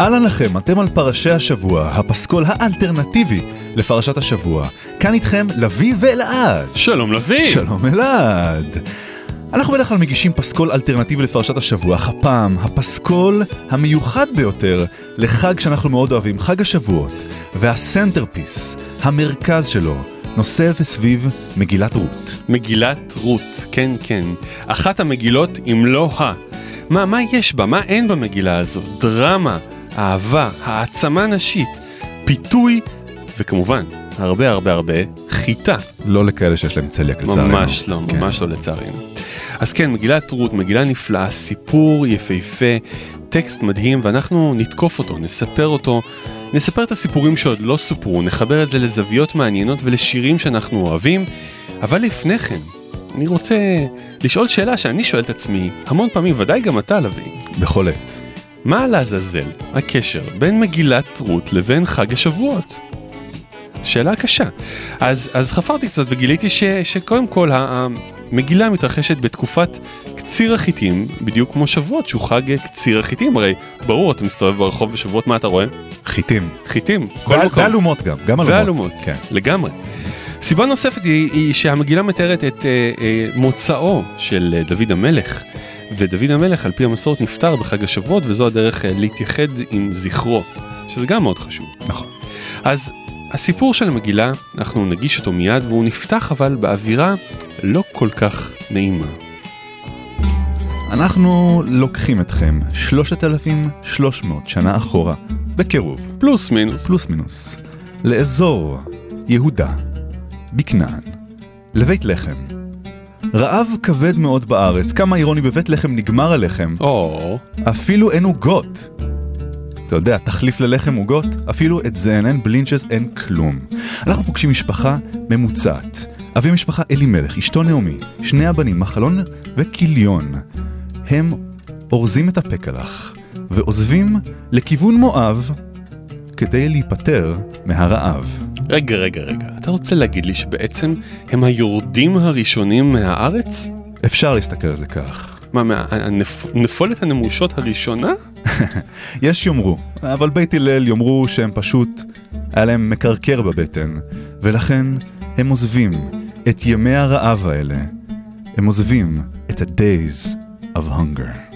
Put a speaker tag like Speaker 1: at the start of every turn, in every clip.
Speaker 1: אהלן לכם, אתם על פרשי השבוע, הפסקול האלטרנטיבי לפרשת השבוע. כאן איתכם לביא ואלעד.
Speaker 2: שלום לביא.
Speaker 1: שלום אלעד. אנחנו בדרך כלל מגישים פסקול אלטרנטיבי לפרשת השבוע, אך הפעם הפסקול המיוחד ביותר לחג שאנחנו מאוד אוהבים, חג השבועות, וה centerpiece, המרכז שלו, נושא וסביב מגילת רות.
Speaker 2: מגילת רות, כן כן. אחת המגילות אם לא ה. מה, מה יש בה? מה אין במגילה הזו? דרמה, אהבה, העצמה נשית, פיתוי, וכמובן, הרבה הרבה הרבה חיטה.
Speaker 1: לא לכאלה שיש להם צליאק לצערנו.
Speaker 2: ממש לא,
Speaker 1: כן.
Speaker 2: ממש לא לצערנו. אז כן, מגילת רות, מגילה נפלאה, סיפור יפהפה, טקסט מדהים, ואנחנו נתקוף אותו, נספר אותו, נספר את הסיפורים שעוד לא סופרו, נחבר את זה לזוויות מעניינות ולשירים שאנחנו אוהבים, אבל לפני כן, אני רוצה לשאול שאלה שאני שואל את עצמי המון פעמים, ודאי גם אתה לביא.
Speaker 1: בכל עת.
Speaker 2: מה לעזאזל הקשר בין מגילת רות לבין חג השבועות? שאלה קשה. אז, אז חפרתי קצת וגיליתי ש, שקודם כל המגילה מתרחשת בתקופת קציר החיטים, בדיוק כמו שבועות שהוא חג קציר החיטים, הרי ברור אתה מסתובב ברחוב בשבועות מה אתה רואה?
Speaker 1: חיטים.
Speaker 2: חיטים,
Speaker 1: ועל- גם, גם אלומות.
Speaker 2: ואלומות,
Speaker 1: כן.
Speaker 2: לגמרי. סיבה נוספת היא, היא שהמגילה מתארת את אה, אה, מוצאו של אה, דוד המלך, ודוד המלך על פי המסורת נפטר בחג השבועות וזו הדרך אה, להתייחד עם זכרו, שזה גם מאוד חשוב.
Speaker 1: נכון.
Speaker 2: אז הסיפור של המגילה, אנחנו נגיש אותו מיד והוא נפתח אבל באווירה לא כל כך נעימה.
Speaker 1: אנחנו לוקחים אתכם 3,300 שנה אחורה, בקירוב,
Speaker 2: פלוס מינוס.
Speaker 1: פלוס מינוס, לאזור יהודה, בכנען, לבית לחם. רעב כבד מאוד בארץ, כמה אירוני בבית לחם נגמר הלחם,
Speaker 2: או,
Speaker 1: אפילו אין עוגות. אתה יודע, תחליף ללחם עוגות? אפילו את זה אין, אין בלינצ'ס, אין כלום. אנחנו פוגשים משפחה ממוצעת. אבי משפחה אלימלך, אשתו נעמי, שני הבנים, מחלון וכיליון. הם אורזים את הפקלח ועוזבים לכיוון מואב כדי להיפטר מהרעב.
Speaker 2: רגע רגע רגע, אתה רוצה להגיד לי שבעצם הם היורדים הראשונים מהארץ?
Speaker 1: אפשר להסתכל על זה כך.
Speaker 2: מה, מה, הנפ... הנמושות הראשונה?
Speaker 1: יש יאמרו, אבל בית הלל יאמרו שהם פשוט, היה להם מקרקר בבטן, ולכן הם עוזבים את ימי הרעב האלה. הם עוזבים את ה-days of hunger.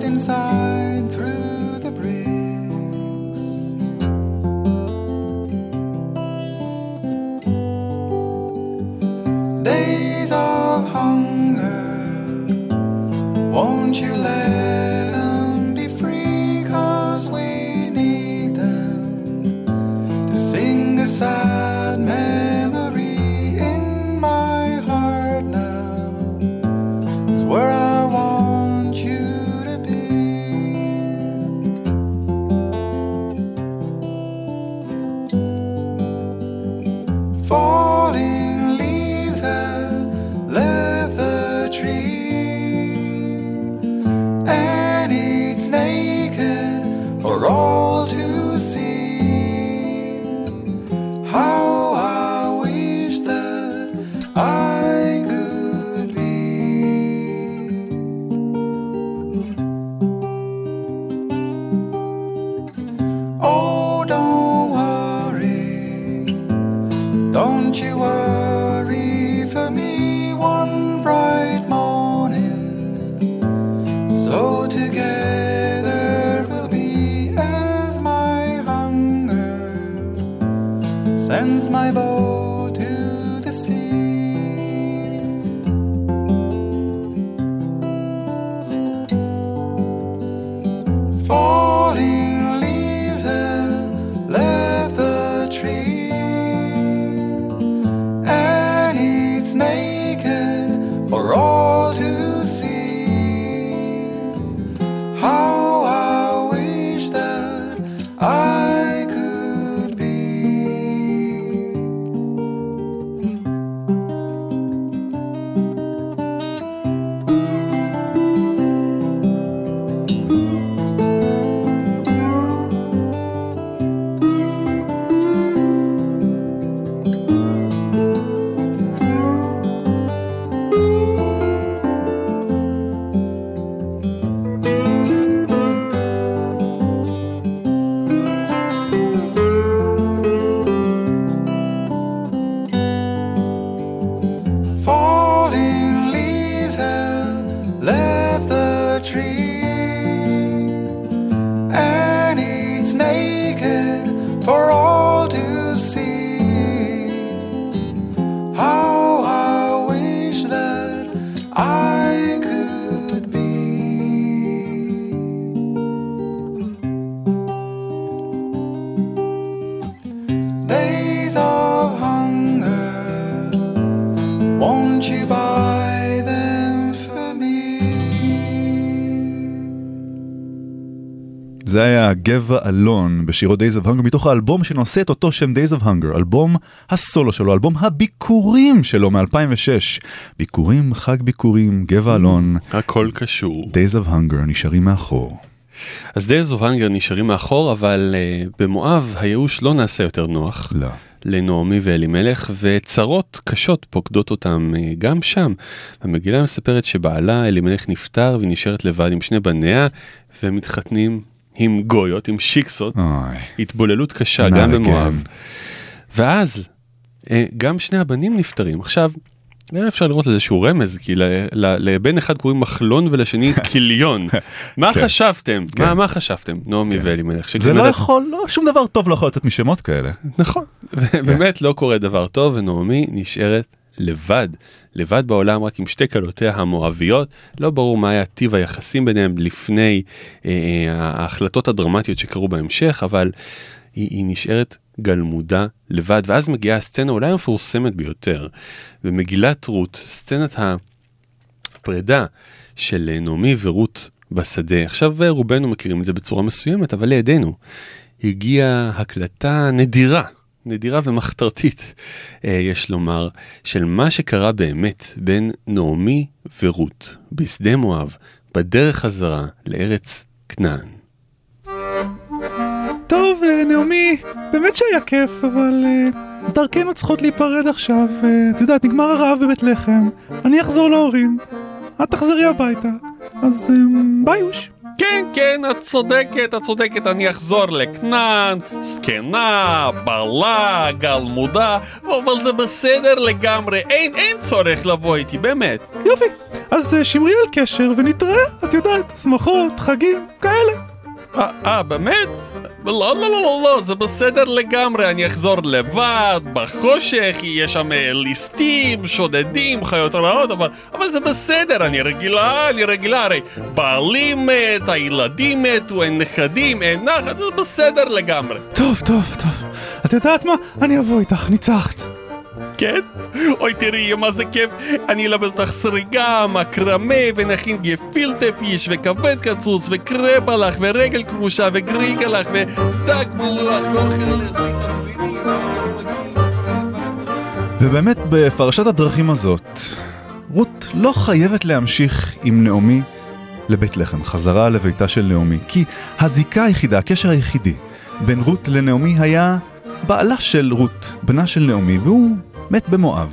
Speaker 3: inside. through
Speaker 1: גבע אלון בשירו Days of Hunger מתוך האלבום שנושא את אותו שם Days of Hunger, אלבום הסולו שלו, אלבום הביקורים שלו מ-2006. ביקורים, חג ביקורים, גבע אלון,
Speaker 2: הכל קשור.
Speaker 1: Days of Hunger נשארים מאחור.
Speaker 2: אז Days of Hunger נשארים מאחור, אבל uh, במואב הייאוש לא נעשה יותר נוח.
Speaker 1: לא.
Speaker 2: לנעמי ואלימלך, וצרות קשות פוקדות אותם אה, גם שם. המגילה מספרת שבעלה אלימלך נפטר והיא נשארת לבד עם שני בניה, והם מתחתנים עם גויות, עם שיקסות,
Speaker 1: אוי.
Speaker 2: התבוללות קשה גם. במואב. ואז אה, גם שני הבנים נפטרים. עכשיו, אפשר לראות איזשהו רמז, כי לבן אחד קוראים מחלון ולשני כיליון. מה
Speaker 1: כן.
Speaker 2: חשבתם?
Speaker 1: כן.
Speaker 2: מה- מה חשבתם? נעמי ואלימלך.
Speaker 1: זה לא יכול, לא, שום דבר טוב לא יכול לצאת משמות כאלה.
Speaker 2: נכון, באמת לא קורה דבר טוב ונעמי נשארת לבד, לבד בעולם רק עם שתי כלותיה המואביות, לא ברור מה היה טיב היחסים ביניהם לפני אה, אה, ההחלטות הדרמטיות שקרו בהמשך, אבל היא, היא נשארת גלמודה לבד, ואז מגיעה הסצנה אולי המפורסמת ביותר, במגילת רות, סצנת הפרידה של אה, נעמי ורות בשדה. עכשיו אה, רובנו מכירים את זה בצורה מסוימת, אבל לידינו הגיעה הקלטה נדירה, נדירה ומחתרתית, אה, יש לומר, של מה שקרה באמת בין נעמי ורות בשדה מואב, בדרך חזרה לארץ כנען.
Speaker 4: טוב, אה, נעמי, באמת שהיה כיף, אבל אה, דרכנו צריכות להיפרד עכשיו. את יודעת, נגמר הרעב בבית לחם, אני אחזור להורים, את תחזרי הביתה. אז אה, ביוש.
Speaker 2: כן, כן, את צודקת, את צודקת, אני אחזור לכנען, זקנה, בעלה, גלמודה, אבל זה בסדר לגמרי, אין, אין צורך לבוא איתי, באמת.
Speaker 4: יופי, אז אה, שמרי על קשר ונתראה, את יודעת, שמחות, חגים, כאלה.
Speaker 2: אה, אה, באמת? לא, לא, לא, לא, לא, זה בסדר לגמרי, אני אחזור לבד, בחושך, יהיה שם אה, ליסטים, שודדים, חיות רעות, אבל, אבל זה בסדר, אני רגילה, אני רגילה, הרי בעלי מת, הילדים מתו, אין נכדים, אין נחת, זה בסדר לגמרי.
Speaker 4: טוב, טוב, טוב. את יודעת מה? אני אבוא איתך, ניצחת.
Speaker 2: כן? אוי תראי מה זה כיף, אני אלמד אותך סריגה, מקרמה, ונכין גפילטה פיש, וכבד קצוץ, וקרבלח, ורגל כרושה, וגריגלח, ודג מלוח, ואוכל...
Speaker 1: ובאמת בפרשת הדרכים הזאת, רות לא חייבת להמשיך עם נעמי לבית לחם, חזרה לביתה של נעמי, כי הזיקה היחידה, הקשר היחידי בין רות לנעמי היה בעלה של רות, בנה של נעמי, והוא מת במואב.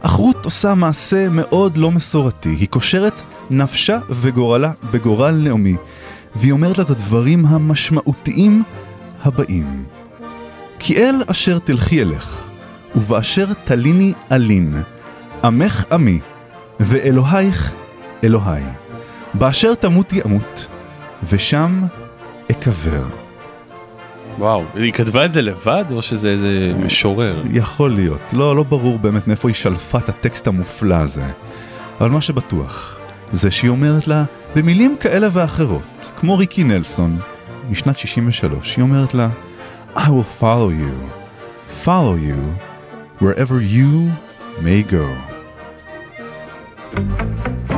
Speaker 1: אך רות עושה מעשה מאוד לא מסורתי, היא קושרת נפשה וגורלה בגורל נעמי, והיא אומרת לה את הדברים המשמעותיים הבאים. כי אל אשר תלכי אלך, ובאשר תליני אלין, עמך עמי, ואלוהיך אלוהי. באשר תמותי אמות, ושם אקבר.
Speaker 2: וואו, היא כתבה את זה לבד, או שזה איזה משורר?
Speaker 1: יכול להיות, לא, לא ברור באמת מאיפה היא שלפה את הטקסט המופלא הזה. אבל מה שבטוח, זה שהיא אומרת לה, במילים כאלה ואחרות, כמו ריקי נלסון, משנת 63, היא אומרת לה, I will follow you, follow you, wherever you may go.
Speaker 3: I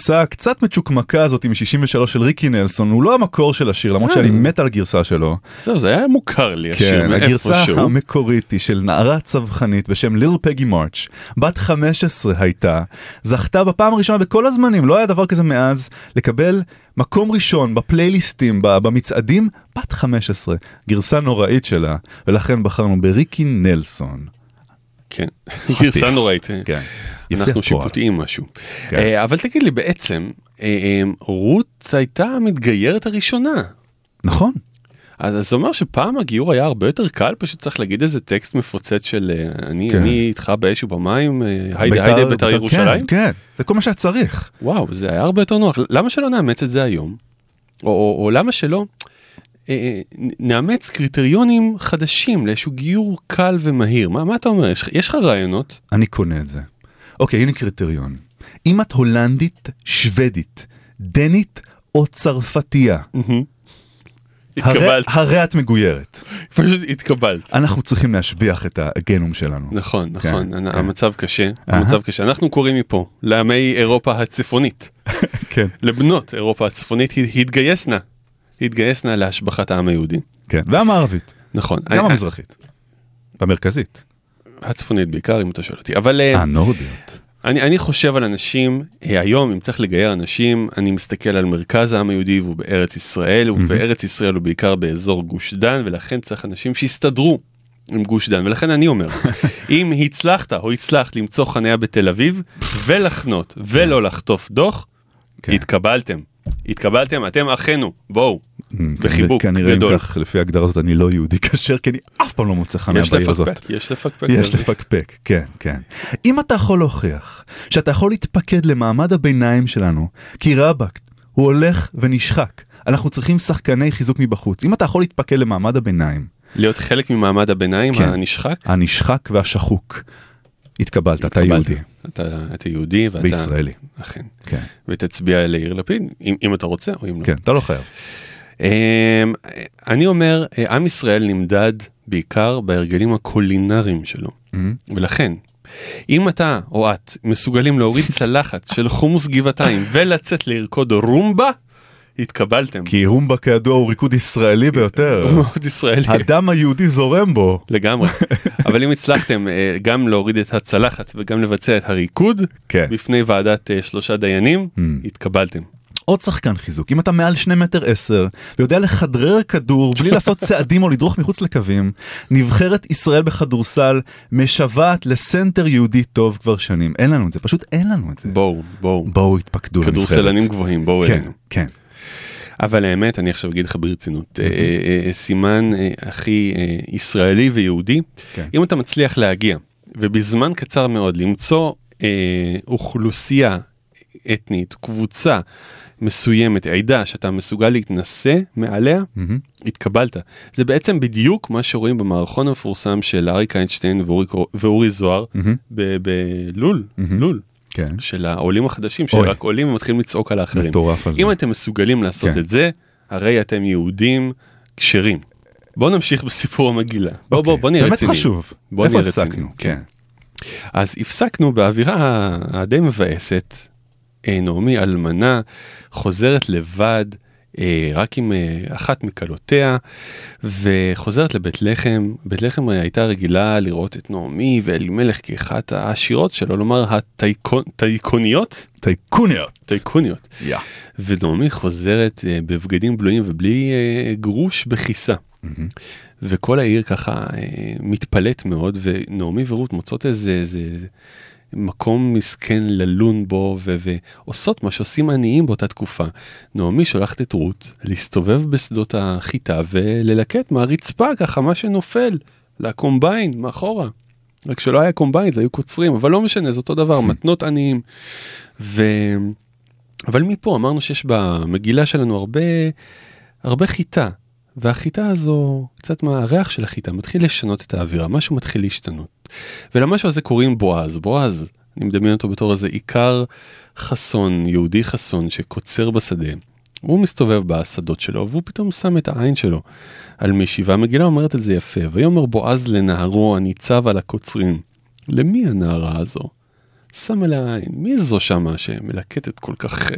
Speaker 1: הגרסה הקצת מצ'וקמקה הזאת מ-63 של ריקי נלסון הוא לא המקור של השיר למרות
Speaker 2: אה.
Speaker 1: שאני מת על הגרסה שלו.
Speaker 2: זהו, זה היה מוכר לי השיר
Speaker 1: כן, הגרסה
Speaker 2: מאיפשהו.
Speaker 1: המקורית היא של נערה צווחנית בשם ליל פגי מרץ', בת 15 הייתה, זכתה בפעם הראשונה בכל הזמנים, לא היה דבר כזה מאז, לקבל מקום ראשון בפלייליסטים, במצעדים, בת 15, גרסה נוראית שלה, ולכן בחרנו בריקי נלסון.
Speaker 2: כן, גרסה נוראית.
Speaker 1: כן.
Speaker 2: אנחנו. שיפוטיים משהו.
Speaker 1: כן.
Speaker 2: אה, אבל תגיד לי, בעצם, אה, אה, רות הייתה המתגיירת הראשונה.
Speaker 1: נכון.
Speaker 2: אז זה אומר שפעם הגיור היה הרבה יותר קל, פשוט צריך להגיד איזה טקסט מפוצץ של אני
Speaker 1: כן.
Speaker 2: אני איתך באש ובמים, היידה
Speaker 1: בית"ר-
Speaker 2: היידה בית"ר
Speaker 1: בית"ר-
Speaker 2: ירושלים.
Speaker 1: כן, כן, זה כל מה שהיה צריך.
Speaker 2: וואו, זה היה הרבה יותר נוח. למה שלא נאמץ את זה היום? או, או, או למה שלא נאמץ קריטריונים חדשים לאיזשהו גיור קל ומהיר? מה, מה אתה אומר? יש, יש לך רעיונות?
Speaker 1: אני קונה את זה. אוקיי, הנה קריטריון. אם את הולנדית, שוודית, דנית או צרפתייה, הרי,
Speaker 2: התקבלת,
Speaker 1: הרי את מגוירת.
Speaker 2: פשוט התקבלת.
Speaker 1: אנחנו צריכים להשביח את הגנום שלנו.
Speaker 2: נכון, נכון,
Speaker 1: כן,
Speaker 2: הנ-
Speaker 1: כן.
Speaker 2: המצב קשה,
Speaker 1: אהה.
Speaker 2: המצב קשה. אנחנו קוראים מפה לעמי אירופה הצפונית,
Speaker 1: כן,
Speaker 2: לבנות אירופה הצפונית, הת- התגייסנה, התגייסנה להשבחת העם היהודי.
Speaker 1: כן. והמערבית,
Speaker 2: נכון.
Speaker 1: גם
Speaker 2: אני-
Speaker 1: המזרחית. והמרכזית.
Speaker 2: הצפונית בעיקר, אם אתה שואל אותי. אבל אה,
Speaker 1: הנורדיות.
Speaker 2: אני, אני חושב על אנשים, אה, היום אם צריך לגייר אנשים, אני מסתכל על מרכז העם היהודי והוא בארץ ישראל, ובארץ ישראל הוא בעיקר באזור גוש דן, ולכן צריך אנשים שיסתדרו עם גוש דן, ולכן אני אומר, אם הצלחת או הצלחת למצוא חניה בתל אביב, ולחנות ולא לחטוף דוח,
Speaker 1: כן.
Speaker 2: התקבלתם. התקבלתם, אתם אחינו, בואו,
Speaker 1: כן,
Speaker 2: בחיבוק
Speaker 1: כנראה
Speaker 2: גדול.
Speaker 1: אם כך, לפי ההגדרה הזאת, אני לא יהודי כשר, כי אני אף פעם לא מוצא חניה בעיר הזאת.
Speaker 2: לפקפק, יש לפקפק.
Speaker 1: יש. לפקפק, כן, כן. אם אתה יכול להוכיח שאתה יכול להתפקד למעמד הביניים שלנו, כי רבאק, הוא הולך ונשחק. אנחנו צריכים שחקני חיזוק מבחוץ. אם אתה יכול להתפקד למעמד הביניים,
Speaker 2: להיות חלק ממעמד הביניים
Speaker 1: כן.
Speaker 2: הנשחק,
Speaker 1: הנשחק והשחוק, התקבלת, אתה. יהודי.
Speaker 2: אתה, אתה יהודי ואתה...
Speaker 1: וישראלי.
Speaker 2: אכן.
Speaker 1: כן,
Speaker 2: ותצביע ליאיר לפיד, אם, אם אתה רוצה או אם לא.
Speaker 1: כן, אתה לא חייב.
Speaker 2: אמ, אני אומר, אה, עם ישראל נמדד בעיקר בהרגלים הקולינריים שלו, ולכן, אם אתה או את מסוגלים להוריד צלחת של חומוס גבעתיים ולצאת לרקוד רומבה, התקבלתם.
Speaker 1: כי רומבה כידוע הוא ריקוד ישראלי ביותר.
Speaker 2: הוא מאוד ישראלי.
Speaker 1: הדם היהודי זורם בו.
Speaker 2: לגמרי. אבל אם הצלחתם אה, גם להוריד את הצלחת וגם לבצע את הריקוד
Speaker 1: כן.
Speaker 2: בפני ועדת אה, שלושה דיינים,
Speaker 1: Mm.
Speaker 2: התקבלתם.
Speaker 1: עוד שחקן חיזוק, אם אתה מעל שני מטר עשר ויודע לכדרר כדור בלי לעשות צעדים או לדרוך מחוץ לקווים, נבחרת ישראל בכדורסל משוועת לסנטר יהודי טוב כבר שנים. אין לנו את זה, פשוט אין לנו את זה.
Speaker 2: בואו, בואו.
Speaker 1: בואו התפקדו לנבחרת.
Speaker 2: כדורסלנים גבוהים, בואו
Speaker 1: כן,
Speaker 2: אלינו.
Speaker 1: כן.
Speaker 2: אבל האמת, אני עכשיו אגיד לך ברצינות, אה, אה, אה, סימן הכי ישראלי ויהודי,
Speaker 1: כן.
Speaker 2: אם אתה מצליח להגיע, ובזמן קצר מאוד למצוא אוכלוסייה אתנית, קבוצה מסוימת, עדה, שאתה מסוגל להתנשא מעליה,
Speaker 1: מהמם.
Speaker 2: התקבלת. זה בעצם בדיוק מה שרואים במערכון המפורסם של אריק איינשטיין ואורי, ואורי זוהר. ב- בלול,
Speaker 1: מהמם.
Speaker 2: לול,
Speaker 1: כן.
Speaker 2: של העולים החדשים. שרק עולים ומתחילים לצעוק על האחרים.
Speaker 1: מטורף על זה.
Speaker 2: אם אתם מסוגלים לעשות
Speaker 1: כן.
Speaker 2: את זה, הרי אתם יהודים כשרים. בואו נמשיך בסיפור המגילה. בוא בוא בוא נהיה
Speaker 1: באמת
Speaker 2: רציניים.
Speaker 1: חשוב.
Speaker 2: בוא נהיה? רציניים.
Speaker 1: כן.
Speaker 2: אז הפסקנו באווירה הדי מבאסת. אה, נעמי אלמנה חוזרת לבד אה, רק עם אה, אחת מכלותיה, וחוזרת לבית לחם. בית לחם הייתה רגילה לראות את נעמי ואלימלך כאחת העשירות שלו, לומר הטייקוניות,
Speaker 1: טייקוניות.
Speaker 2: טייקוניות.
Speaker 1: יא.
Speaker 2: ונעמי חוזרת בבגדים בלויים ובלי גרוש בכיסה. וכל העיר ככה מתפלאת מאוד, ונעמי ורות מוצאות איזה, איזה מקום מסכן ללון בו, ו- ועושות מה שעושים עניים באותה תקופה. נעמי שולחת את רות להסתובב בשדות החיטה וללקט מהרצפה ככה מה שנופל, לקומביין מאחורה. רק שלא היה קומביין, זה היו קוצרים, אבל לא משנה, זה אותו דבר, מתנות עניים. ו... אבל מפה אמרנו שיש במגילה שלנו הרבה, הרבה חיטה, והחיטה הזו, קצת מהריח של החיטה מתחיל לשנות את האווירה, משהו מתחיל להשתנות. ולמשהו הזה קוראים בועז, בועז, אני מדמיין אותו בתור איזה עיקר חסון, יהודי חסון שקוצר בשדה. הוא מסתובב בשדות שלו והוא פתאום שם את העין שלו על מישהי והמגילה אומרת את זה יפה ויאמר בועז לנערו הניצב על הקוצרים למי הנערה הזו? שם עליה עין מי זו שמה שמלקטת כל כך uh,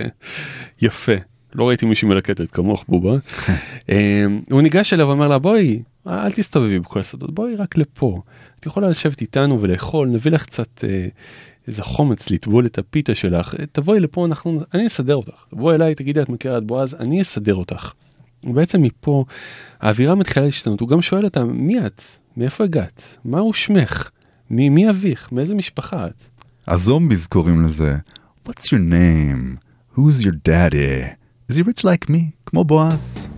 Speaker 2: יפה לא ראיתי מישהי מלקטת כמוך בובה. אה, הוא ניגש אליה ואומר לה בואי אל תסתובבי בכל השדות בואי רק לפה את יכולה לשבת איתנו ולאכול נביא לך קצת אה, איזה חומץ לטבול את הפיתה שלך אה, תבואי לפה אנחנו אני אסדר אותך תבואי אליי תגידי את מכירה את בועז אני אסדר אותך. ובעצם מפה האווירה מתחילה להשתנות הוא גם שואל אותה מי את מאיפה הגעת מהו שמך מי, מי אביך מאיזה משפחה את.
Speaker 1: הזומביז קוראים לזה What's your name? Who's your daddy? Is he rich like me? כמו בועז.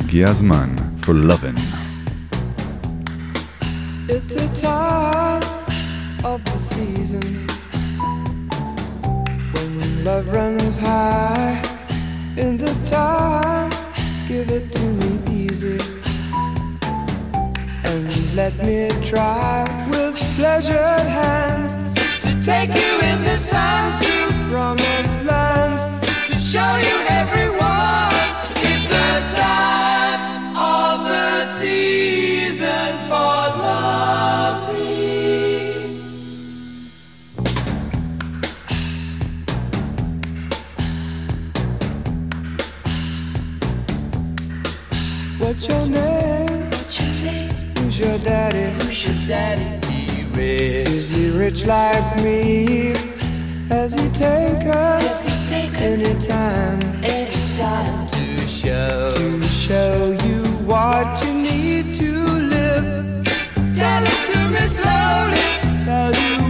Speaker 1: הגיע הזמן for loving.
Speaker 3: It's the time of the season when love runs high. In this time, give it to me easy and let me try with pleasured hands to take you in this time to promised lands to show you everyone. It's the time Who's your daddy? Who's your daddy? Is he rich like me? Has he taken anytime Any time to show to show you what you need to live? Tell it to me slowly. Tell you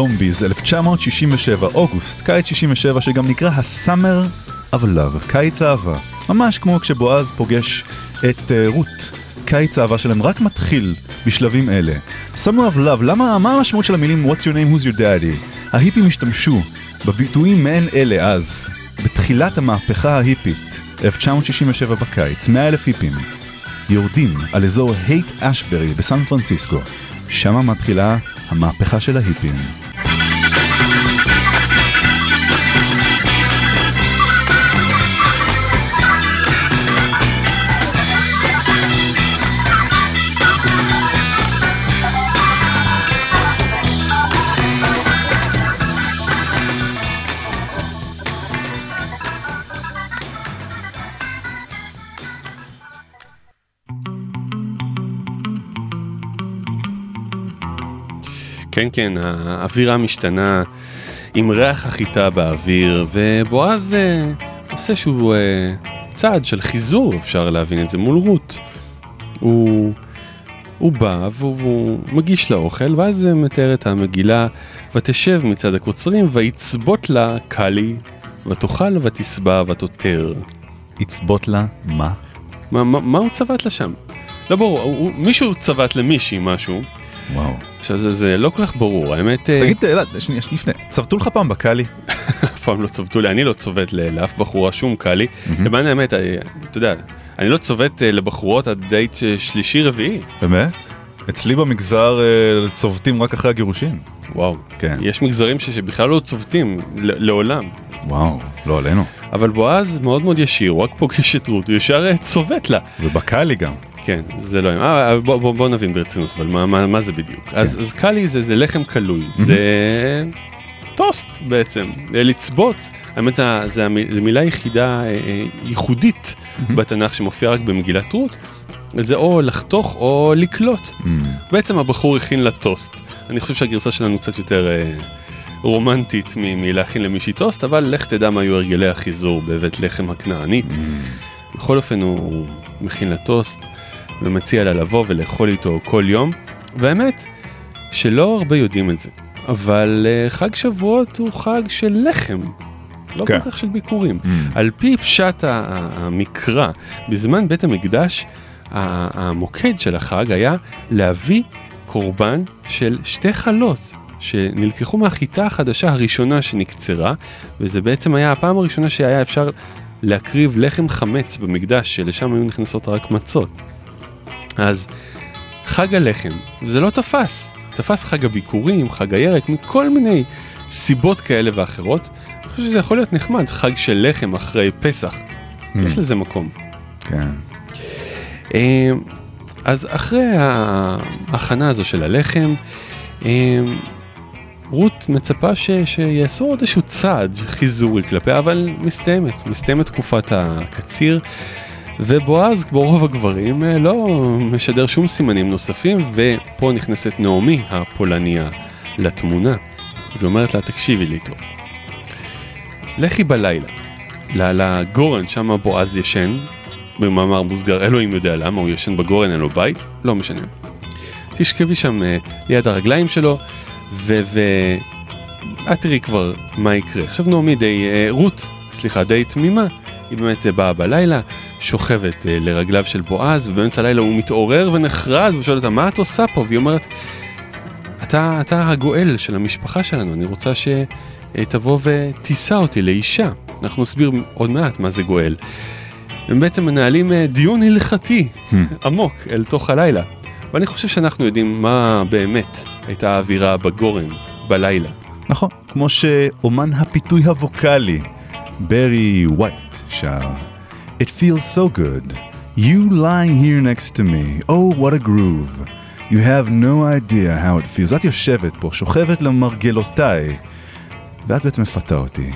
Speaker 1: הזומביז, 1967, אוגוסט, קיץ 67, שגם נקרא ה-Summer of Love, קיץ אהבה. ממש כמו כשבועז פוגש את uh, רות. קיץ האהבה שלהם רק מתחיל בשלבים אלה. Summer of Love, למה, מה המשמעות של המילים What's your name, who's your daddy? ההיפים השתמשו בביטויים מעין אלה אז, בתחילת המהפכה ההיפית, 1967 בקיץ, 100 אלף היפים, יורדים על אזור הייט אשברי בסן פרנסיסקו. שמה מתחילה המהפכה של ההיפים.
Speaker 2: כן, כן, האווירה משתנה עם ריח החיטה באוויר, ובועז אה, עושה שהוא אה, צעד של חיזור, אפשר להבין את זה, מול רות. הוא, הוא בא והוא, מגיש לה אוכל, ואז מתאר את המגילה, ותשב מצד הקוצרים, ויצבות לה קלי, ותאכל ותשבע ותותר.
Speaker 1: יצבות לה מה?
Speaker 2: מה, מה, מה הוא צבט לה שם? לא ברור, הוא- מישהו צבט למישהי משהו,
Speaker 1: וואו.
Speaker 2: עכשיו זה, זה לא כל כך ברור, האמת, אה,
Speaker 1: תגיד, אלעד, שנייה, לפני, צבטו לך פעם בקאלי?
Speaker 2: אף פעם לא צבטו לי, אני לא צובט לאף בחורה שום קאלי, למען האמת, אה, אתה יודע, אני לא צובט אה, לבחורות עד דייט אה, שלישי רביעי,
Speaker 1: באמת? אצלי במגזר צובטים רק אחרי הגירושים.
Speaker 2: וואו,
Speaker 1: כן.
Speaker 2: יש מגזרים ש- שבכלל לא צובטים, לעולם.
Speaker 1: וואו, לא עלינו.
Speaker 2: אבל בועז מאוד מאוד ישיר, הוא רק פוגש את רות, הוא ישר צובט לה.
Speaker 1: ובקאלי גם.
Speaker 2: כן, זה לא... אה, בוא, בוא, בוא נבין ברצינות, אבל מה, מה, מה זה בדיוק?
Speaker 1: כן.
Speaker 2: אז, אז קלי זה, זה לחם קלוי, זה טוסט בעצם, אה, לצבוט. האמת זה, זה, המ- זה מילה יחידה אה, אה, ייחודית בתנ"ך שמופיעה רק במגילת רות. זה או לחתוך או לקלוט.
Speaker 1: אממ,
Speaker 2: בעצם הבחור הכין לה טוסט. אני חושב שהגרסה שלנו קצת יותר אה, רומנטית מלהכין למישהי טוסט, אבל לך תדע מה היו הרגלי החיזור בבית לחם הכנענית. בכל אופן הוא, הוא מכין לה טוסט ומציע לה לבוא ולאכול איתו כל יום. והאמת שלא הרבה יודעים את זה, אבל uh, חג שבועות הוא חג של לחם, לא
Speaker 1: כן.
Speaker 2: כל כך של ביקורים.
Speaker 1: mm.
Speaker 2: על פי פשט המקרא, בזמן בית המקדש, המוקד של החג היה להביא קורבן של שתי חלות שנלקחו מהחיטה החדשה הראשונה שנקצרה, וזה בעצם היה הפעם הראשונה שהיה אפשר להקריב לחם חמץ במקדש, שלשם היו נכנסות רק מצות. אז חג הלחם, זה לא תפס, תפס חג הביקורים, חג הירק, מכל מיני סיבות כאלה ואחרות. אני חושב שזה יכול להיות נחמד, חג של לחם אחרי פסח, יש לזה מקום.
Speaker 1: כן.
Speaker 2: אה, אז אחרי ההכנה הזו של הלחם, אה, רות מצפה ש, שיעשו עוד איזשהו צעד חיזורי כלפיה, אבל מסתיימת, מסתיימת תקופת הקציר, ובועז, כמו רוב הגברים, אה, לא משדר שום סימנים נוספים, ופה נכנסת נעמי הפולניה לתמונה, ואומרת לה, תקשיבי לי טוב. לכי בלילה, לגורן, שם בועז ישן, במאמר מוסגר, אלוהים יודע למה, הוא ישן בגורן, אין לו בית, לא משנה. תשכבי שם אה, ליד הרגליים שלו, ו... ו... את תראי כבר מה יקרה. עכשיו נעמי די, אה, רות, סליחה, די תמימה, היא באמת אה, באה בלילה, שוכבת אה, לרגליו של בועז, ובאמצע הלילה הוא מתעורר ונחרד, ושואל אותה, מה את עושה פה? והיא אומרת, אתה, אתה הגואל של המשפחה שלנו, אני רוצה שתבוא ותישא אותי לאישה. אנחנו נסביר עוד מעט מה זה גואל. הם בעצם מנהלים אה, דיון הלכתי עמוק אל תוך הלילה. ואני חושב שאנחנו יודעים מה באמת הייתה האווירה בגורן בלילה.
Speaker 1: נכון, כמו שאומן הפיתוי הווקאלי, ברי ווייט, שר It feels so good. You lying here next to me. Oh, what a groove. You have no idea how it feels. את יושבת פה, שוכבת למרגלותיי, ואת בעצם מפתה אותי.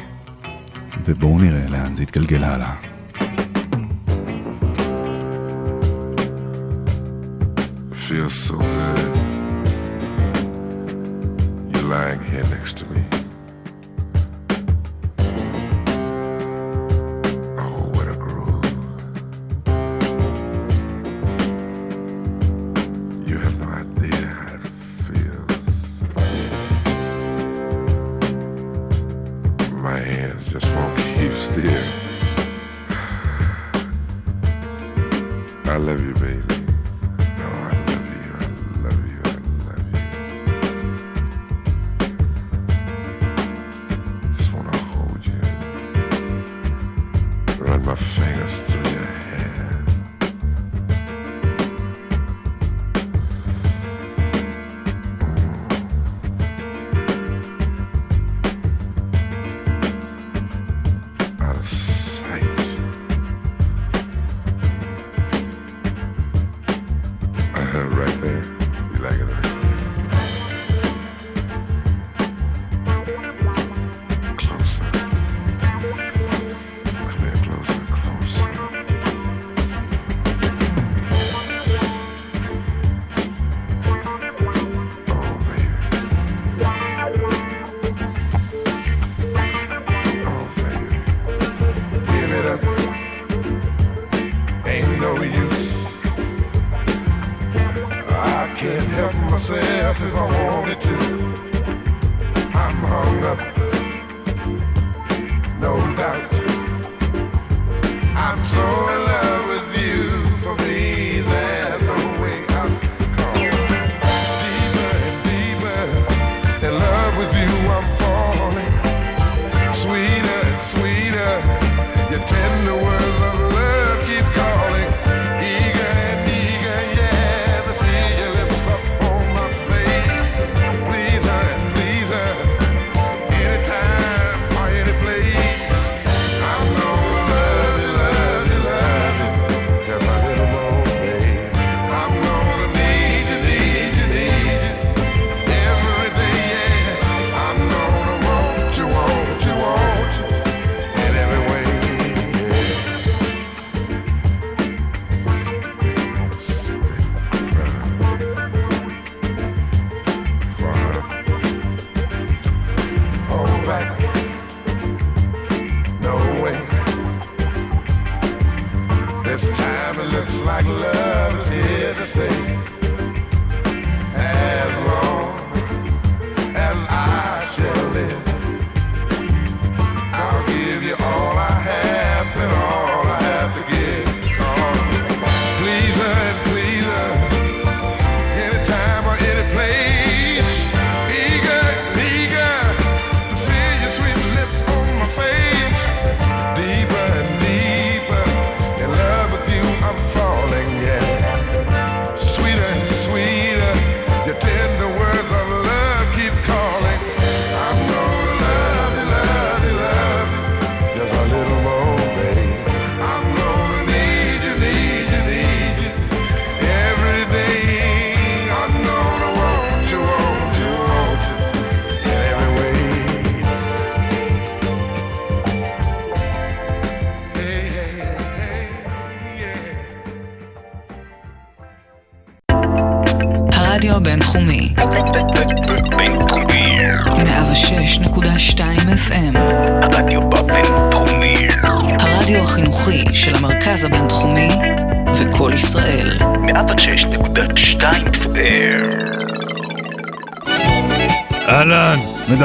Speaker 1: ובואו נראה לאן זה יתגלגל הלאה.
Speaker 5: feels so good. You're lying here next to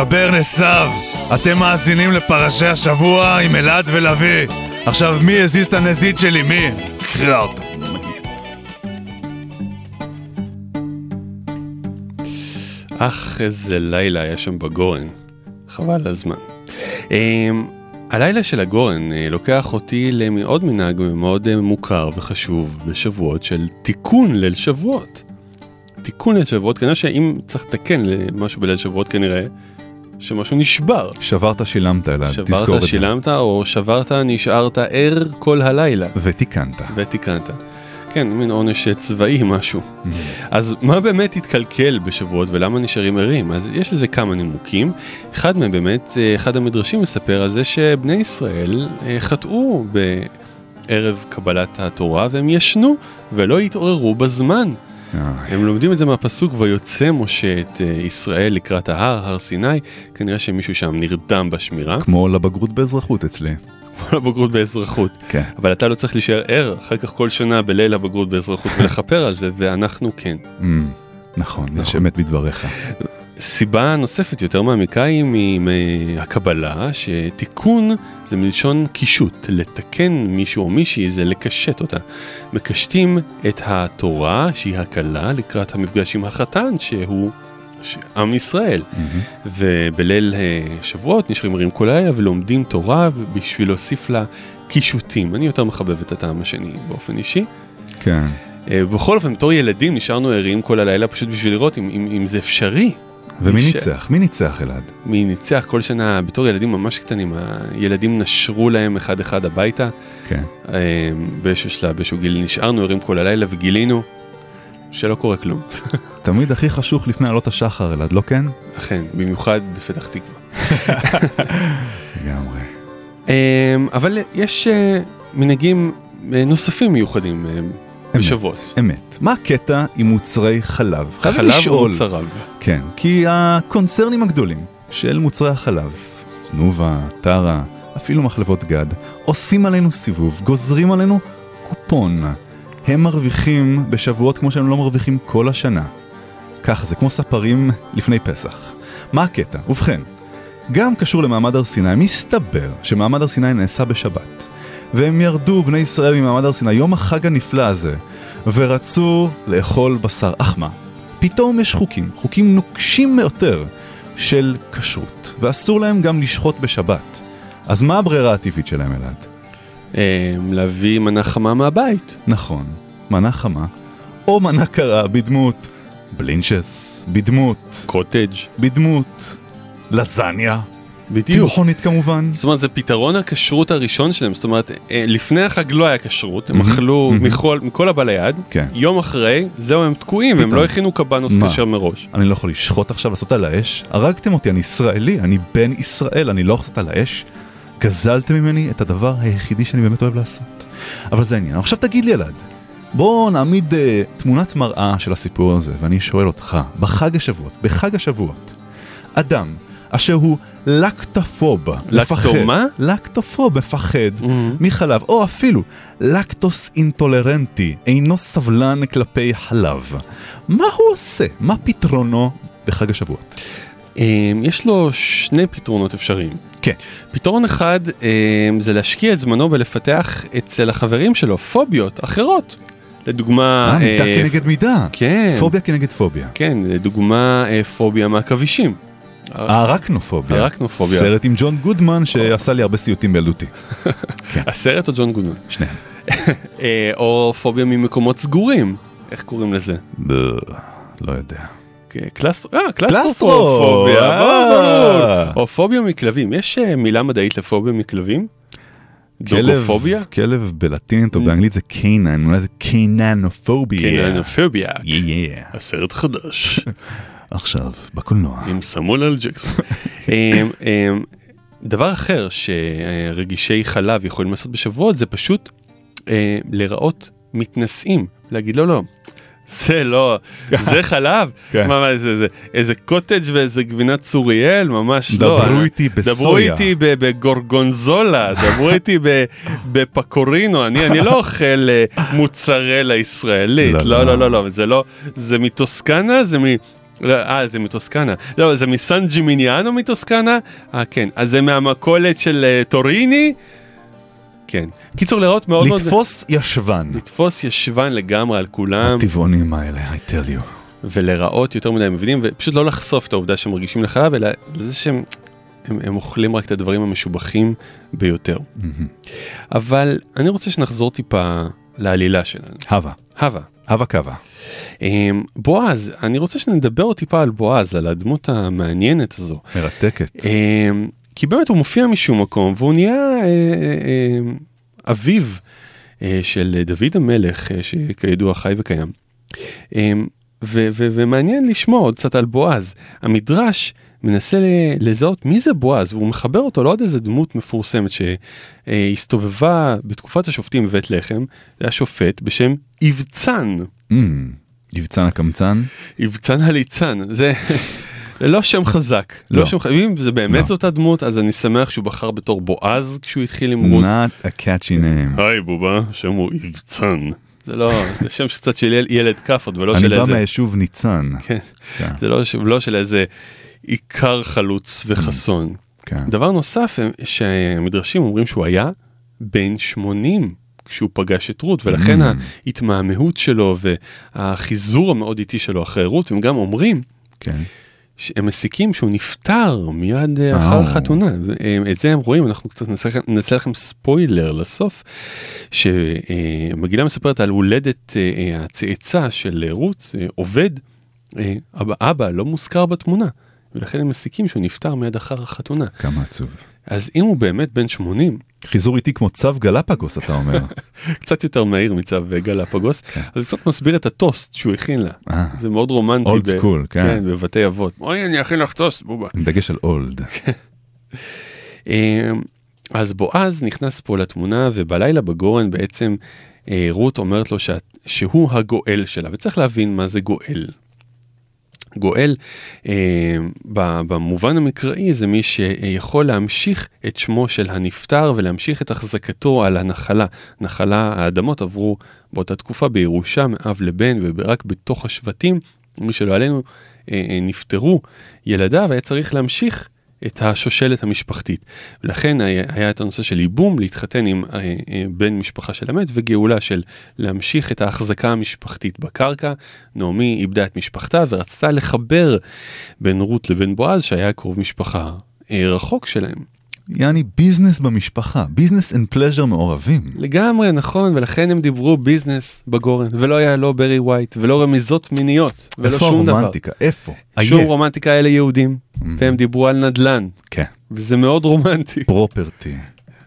Speaker 1: מדבר נסב. אתם מאזינים לפרשי השבוע עם אלעד ולוי. עכשיו, מי הזיז את הנזיד שלי? מי? קראפ.
Speaker 2: אך, איזה לילה היה שם בגורן. חבל הזמן. אמ, הלילה של הגורן אה, לוקח אותי לעוד מנהג מאוד אה, מוכר וחשוב בשבועות של תיקון ליל שבועות. תיקון ליל שבועות, כנראה שאם צריך לתקן משהו בליל שבועות כנראה שמשהו נשבר.
Speaker 1: שברת שילמת אלעד, תזכור את
Speaker 2: שברת
Speaker 1: זה.
Speaker 2: שילמת או שברת נשארת ער כל הלילה
Speaker 1: ותיקנת.
Speaker 2: ותיקנת. כן, מין עונש צבאי משהו. אז מה באמת התקלקל בשבועות ולמה נשארים ערים? אז יש לזה כמה נימוקים. אחד מהם באמת, אה, אחד המדרשים מספר על זה שבני ישראל אה, חטאו בערב קבלת התורה והם ישנו ולא התעוררו בזמן. הם לומדים את זה מהפסוק ויוצא משה את אה, ישראל לקראת ההר, הר סיני, כנראה שמישהו שם נרדם בשמירה,
Speaker 1: כמו לבגרות באזרחות אצלי.
Speaker 2: כמו לבגרות באזרחות.
Speaker 1: כן.
Speaker 2: אבל אתה לא צריך להישאר ער אחר כך כל שנה בליל הבגרות באזרחות ולכפר על זה, ואנחנו כן.
Speaker 1: אמ, נכון, יש
Speaker 2: נכון.
Speaker 1: אמת בדבריך.
Speaker 2: סיבה נוספת יותר מעמיקה היא מהקבלה שתיקון זה מלשון קישוט, לתקן מישהו או מישהי זה לקשט אותה. מקשטים את התורה שהיא הקלה לקראת המפגש עם החתן שהוא עם ישראל. ובליל אה, שבועות נשארים ערים כל הלילה ולומדים תורה בשביל להוסיף לה קישוטים. אני יותר מחבב את הטעם השני באופן אישי.
Speaker 1: כן.
Speaker 2: אה, בכל אופן, בתור ילדים נשארנו ערים כל הלילה פשוט בשביל לראות אם, אם, אם זה אפשרי.
Speaker 1: ומי
Speaker 2: ש-
Speaker 1: ניצח? מי ניצח אלעד?
Speaker 2: מי ניצח כל שנה בתור ילדים ממש קטנים, הילדים נשרו להם אחד אחד הביתה.
Speaker 1: כן.
Speaker 2: אה, באיזשהו שלב, באיזשהו גיל נשארנו ערים כל הלילה וגילינו שלא קורה כלום.
Speaker 1: תמיד הכי חשוך לפני עלות השחר אלעד, לא כן?
Speaker 2: אכן, במיוחד בפתח תקווה.
Speaker 1: לגמרי.
Speaker 2: אה, אבל יש אה, מנהגים אה, נוספים מיוחדים אה, בשבועות.
Speaker 1: אמת. מה הקטע עם מוצרי חלב?
Speaker 2: חלב
Speaker 1: לשאול.
Speaker 2: ומוצריו.
Speaker 1: כן, כי הקונצרנים הגדולים של מוצרי החלב, זנובה, טרה, אפילו מחלבות גד, עושים עלינו סיבוב, גוזרים עלינו קופון. הם מרוויחים בשבועות כמו שהם לא מרוויחים כל השנה. ככה זה, כמו ספרים לפני פסח. מה הקטע? ובכן, גם קשור למעמד הר סיני, מסתבר שמעמד הר סיני נעשה בשבת. והם ירדו, בני ישראל, ממעמד הר סיני, יום החג הנפלא הזה, ורצו לאכול בשר. אך מה? פתאום יש חוקים, חוקים נוקשים ביותר של כשרות, ואסור להם גם לשחוט בשבת. אז מה הברירה הטבעית שלהם, אלעד?
Speaker 2: אה, להביא מנה חמה מהבית.
Speaker 1: נכון, מנה חמה, או מנה קרה בדמות בלינצ'ס, בדמות,
Speaker 2: קוטג'.
Speaker 1: בדמות לזניה,
Speaker 2: בדיוק.
Speaker 1: צמחונית כמובן.
Speaker 2: זאת אומרת, זה פתרון הכשרות הראשון שלהם. זאת אומרת, אה, לפני החג לא היה כשרות, הם אכלו. מכל- מכל הבא ליד.
Speaker 1: כן.
Speaker 2: יום אחרי, זהו, הם תקועים, הם
Speaker 1: פתאום.
Speaker 2: לא הכינו קבנוס? כשר מראש.
Speaker 1: אני לא יכול לשחוט עכשיו, לעשות על האש? הרגתם אותי, אני ישראלי, אני בן ישראל, אני לא יכול לעשות על האש? גזלתם ממני את הדבר היחידי שאני באמת אוהב לעשות. אבל זה העניין. עכשיו תגיד לי, אלעד, בוא נעמיד אה, תמונת מראה של הסיפור הזה, ואני שואל אותך, בחג השבועות, בחג השבועות, אדם אשר הוא לקטופוב,
Speaker 2: לקטו מה?
Speaker 1: לקטופוב, מפחד
Speaker 2: מהמם.
Speaker 1: מחלב, או אפילו לקטוס אינטולרנטי, אינו סבלן כלפי חלב. מה הוא עושה? מה פתרונו בחג השבועות?
Speaker 2: אה, יש לו שני פתרונות אפשריים.
Speaker 1: כן.
Speaker 2: פתרון אחד אה, זה להשקיע את זמנו בלפתח אצל החברים שלו פוביות אחרות. לדוגמה...
Speaker 1: אה, מידה
Speaker 2: אה,
Speaker 1: כנגד מידה.
Speaker 2: כן.
Speaker 1: פוביה כנגד פוביה.
Speaker 2: כן, לדוגמה אה, פוביה מהכבישים.
Speaker 1: הארקנופוביה.
Speaker 2: הארקנופוביה.
Speaker 1: סרט עם ג'ון גודמן שעשה לי הרבה סיוטים בילדותי.
Speaker 2: הסרט או ג'ון גודמן?
Speaker 1: שניהם.
Speaker 2: אה, או פוביה ממקומות סגורים. איך קוראים לזה?
Speaker 1: לא יודע.
Speaker 2: כן, אה,
Speaker 1: קלסטרו,
Speaker 2: קלסטרופוביה,
Speaker 1: אה.
Speaker 2: או פוביה מכלבים, יש אה, מילה מדעית לפוביה מכלבים?
Speaker 1: כלב,
Speaker 2: דוגופוביה?
Speaker 1: כלב בלטינית או באנגלית זה קיינן, אולי זה קייננופוביה.
Speaker 2: קיננופוביה.
Speaker 1: Yeah.
Speaker 2: הסרט חדש
Speaker 1: עכשיו, בקולנוע.
Speaker 2: עם סמואל אל ג'קסון. אמ, אמ, דבר אחר שרגישי חלב יכולים לעשות בשבועות זה פשוט אה, להיראות מתנשאים, להגיד לא לא. זה לא, זה חלב,
Speaker 1: כן.
Speaker 2: מה, מה, זה, זה, איזה קוטג' ואיזה גבינת צוריאל, ממש לא.
Speaker 1: דברו איתי
Speaker 2: דברו
Speaker 1: בסויה.
Speaker 2: איתי ב- בגורגונזולה, דברו איתי בפקורינו, אני, אני לא אוכל אה, מוצרלה ישראלית,
Speaker 1: לא,
Speaker 2: לא,
Speaker 1: לא.
Speaker 2: לא, לא, לא, זה לא, זה מטוסקנה, זה מ... לא, אה, זה מטוסקנה. לא, זה מסן ג'ימיניאנו מטוסקנה? אה, כן. אז זה מהמכולת של אה, טוריני? כן. קיצור, לראות מאוד מאוד...
Speaker 1: לתפוס ישבן.
Speaker 2: לתפוס ישבן לגמרי על כולם,
Speaker 1: הטבעונים האלה, I tell you.
Speaker 2: ולהיראות יותר מדי מבינים, ופשוט לא לחשוף את העובדה שהם מרגישים לחלב, אלא לזה שהם הם, הם אוכלים רק את הדברים המשובחים ביותר. אבל אני רוצה שנחזור טיפה לעלילה שלנו.
Speaker 1: הווה.
Speaker 2: הווה.
Speaker 1: הווה קווה.
Speaker 2: אמ, בועז, אני רוצה שנדבר טיפה על בועז, על הדמות המעניינת הזו.
Speaker 1: מרתקת.
Speaker 2: אמ, כי באמת הוא מופיע משום מקום והוא נהיה אה, אה, אה, אביו אה, של דוד המלך, שכידוע חי וקיים. אמ, ומעניין לשמוע עוד קצת על בועז. המדרש מנסה לזהות מי זה בועז, והוא מחבר אותו לעוד איזה דמות מפורסמת שהסתובבה בתקופת השופטים בבית לחם, זה היה שופט בשם יבצן.
Speaker 1: אמ, יבצן הקמצן?
Speaker 2: יבצן הליצן, זה לא שם חזק, לא
Speaker 1: לא.
Speaker 2: שם חזק, אם זה באמת
Speaker 1: לא.
Speaker 2: זאת הדמות אז אני שמח שהוא בחר בתור בועז כשהוא התחיל עם רות.
Speaker 1: Not a catchy name.
Speaker 2: היי בובה, שם הוא יבצן. זה לא, זה שם קצת של יל- ילד כאפות ולא
Speaker 1: אני
Speaker 2: של
Speaker 1: בא
Speaker 2: איזה,
Speaker 1: מהיישוב ניצן.
Speaker 2: כן,
Speaker 1: כן.
Speaker 2: זה לא, לא של איזה עיקר חלוץ וחסון.
Speaker 1: כן.
Speaker 2: דבר נוסף הם- שהמדרשים אומרים שהוא היה בן 80 כשהוא פגש את רות ולכן
Speaker 1: Mm.
Speaker 2: ההתמהמהות שלו והחיזור המאוד איטי שלו אחרי רות הם גם אומרים
Speaker 1: כן.
Speaker 2: שהם מסיקים שהוא נפטר מיד אה, אחר
Speaker 1: אה.
Speaker 2: החתונה. ו- את זה הם רואים, אנחנו קצת נעשה לכם- ספוילר לסוף, שמגילה מספרת על הולדת אה, הצאצא של רות, עובד, אבא, אבא לא מוזכר בתמונה, ולכן הם מסיקים שהוא נפטר מיד אחר החתונה.
Speaker 1: כמה עצוב.
Speaker 2: אז אם הוא באמת בן 80,
Speaker 1: חיזור איטי כמו צו גלפגוס אתה אומר.
Speaker 2: קצת יותר מהיר מצו גלפגוס, אז זה קצת מסביר את הטוסט שהוא הכין לה.
Speaker 1: אה,
Speaker 2: זה מאוד רומנטי. ב-
Speaker 1: school, כן.
Speaker 2: כן, בבתי אבות. אוי, אני אכין לך טוסט, בובה.
Speaker 1: עם דגש על אולד.
Speaker 2: אה, אז בועז נכנס פה לתמונה ובלילה בגורן בעצם אה, רות אומרת לו שהוא הגואל שלה וצריך להבין מה זה גואל. גואל אה, במובן המקראי זה מי שיכול להמשיך את שמו של הנפטר ולהמשיך את החזקתו על הנחלה. נחלה, האדמות עברו באותה תקופה בירושה מאב לבן ורק בתוך השבטים מי שלא עלינו, אה, אה, נפטרו ילדיו, היה צריך להמשיך את השושלת המשפחתית. ולכן היה, היה את הנושא של ייבום, להתחתן עם אה, אה, בן משפחה של המת, וגאולה של להמשיך את ההחזקה המשפחתית בקרקע. נעמי איבדה את משפחתה ורצתה לחבר בין רות לבין בועז, שהיה קרוב משפחה אה, רחוק שלהם.
Speaker 1: יעני business במשפחה, business and pleasure מעורבים.
Speaker 2: לגמרי נכון, ולכן הם דיברו business בגורן, ולא היה לא ברי ווייט, ולא רמיזות מיניות, ולא
Speaker 1: איפה
Speaker 2: שום דבר.
Speaker 1: הרומנטיקה? איפה?
Speaker 2: שום
Speaker 1: עיה.
Speaker 2: רומנטיקה אלה יהודים,
Speaker 1: אממ.
Speaker 2: והם דיברו על נדל"ן,
Speaker 1: כן.
Speaker 2: וזה מאוד רומנטי.
Speaker 1: property.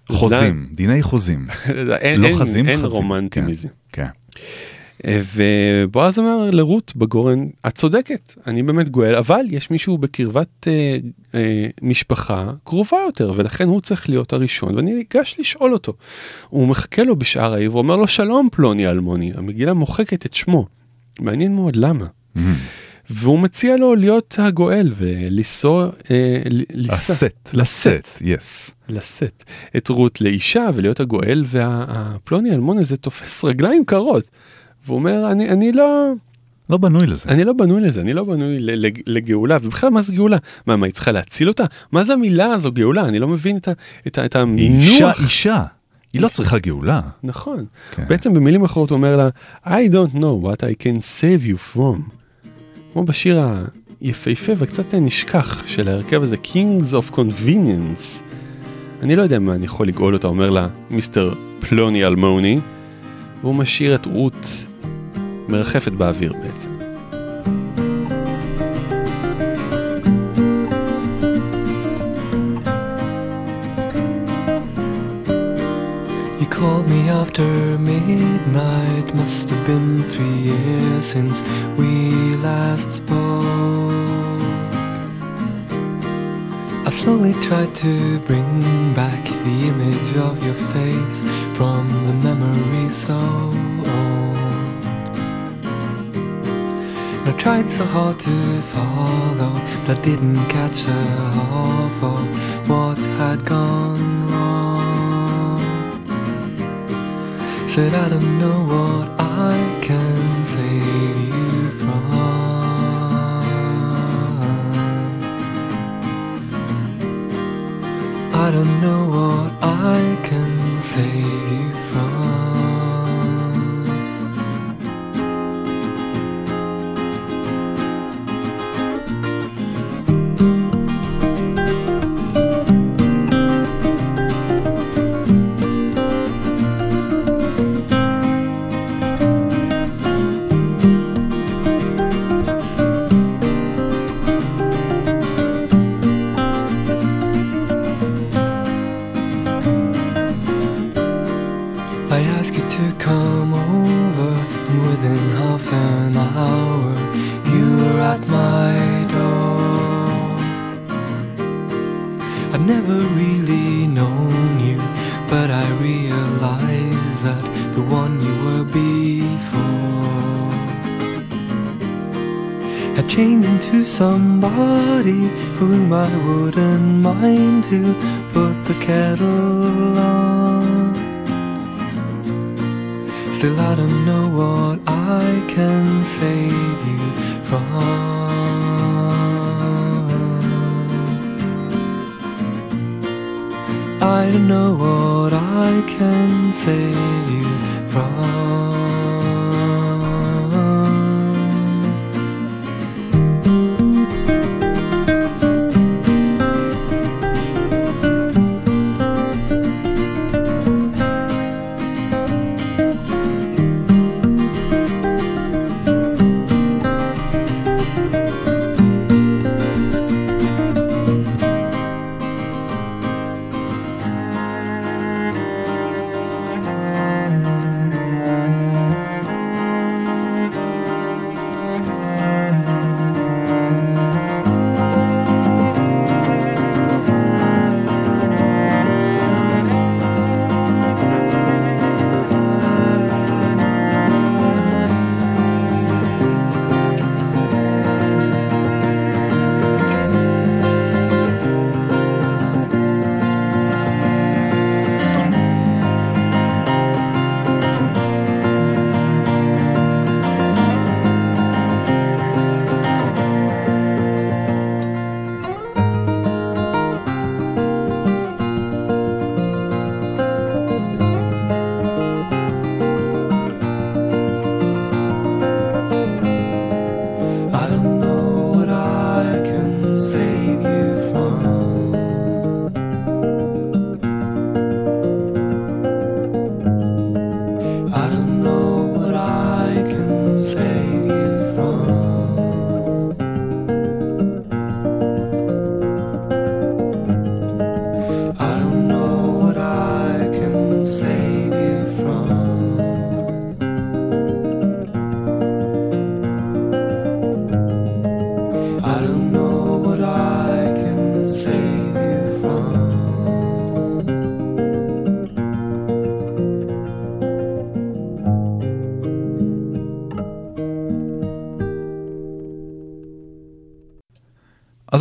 Speaker 1: חוזים, דיני חוזים.
Speaker 2: אין,
Speaker 1: לא
Speaker 2: אין,
Speaker 1: חזים,
Speaker 2: אין
Speaker 1: חזים.
Speaker 2: רומנטי
Speaker 1: כן.
Speaker 2: מזה.
Speaker 1: כן.
Speaker 2: ובועז אומר לרות בגורן, את צודקת, אני באמת גואל, אבל יש מישהו בקרבת אה, אה, משפחה קרובה יותר, ולכן הוא צריך להיות הראשון, ואני ניגש לשאול אותו. הוא מחכה לו בשער העיר ואומר לו, שלום פלוני אלמוני, המגילה מוחקת את שמו. מעניין מאוד למה.
Speaker 1: Mm.
Speaker 2: והוא מציע לו להיות הגואל ולנסוע, אה,
Speaker 1: לשאת,
Speaker 2: לשאת,
Speaker 1: יס.
Speaker 2: לשאת את רות לאישה ולהיות הגואל, והפלוני אלמון הזה תופס רגליים קרות. והוא אומר, אני, אני לא,
Speaker 1: לא בנוי לזה.
Speaker 2: אני לא בנוי לזה, אני לא בנוי לגאולה, ובכלל מה זה גאולה? מה, מה, היא צריכה להציל אותה? מה זה המילה הזו גאולה? אני לא מבין את, ה, את, ה, את המינוח.
Speaker 1: אישה, אישה. היא לא צריכה גאולה.
Speaker 2: נכון.
Speaker 1: כן.
Speaker 2: בעצם במילים אחרות הוא אומר לה, I don't know what I can save you from. כמו בשיר היפהפה וקצת נשכח של ההרכב הזה, Kings of Convenience. אני לא יודע מה אני יכול לגאול אותה, אומר לה מיסטר פלוני אלמוני, והוא משאיר את רות מרחפת באוויר בעצם.
Speaker 6: You called me after midnight, must have been three years since we last spoke. I slowly tried to bring back the image of your face from the memory so old. I tried so hard to follow, but I didn't catch a half what had gone wrong. Said I don't know what I can save you from. I don't know what I can save you somebody for whom I wouldn't mind to put the kettle on. Still, I don't know what I can save you from. I don't know what I can save you from.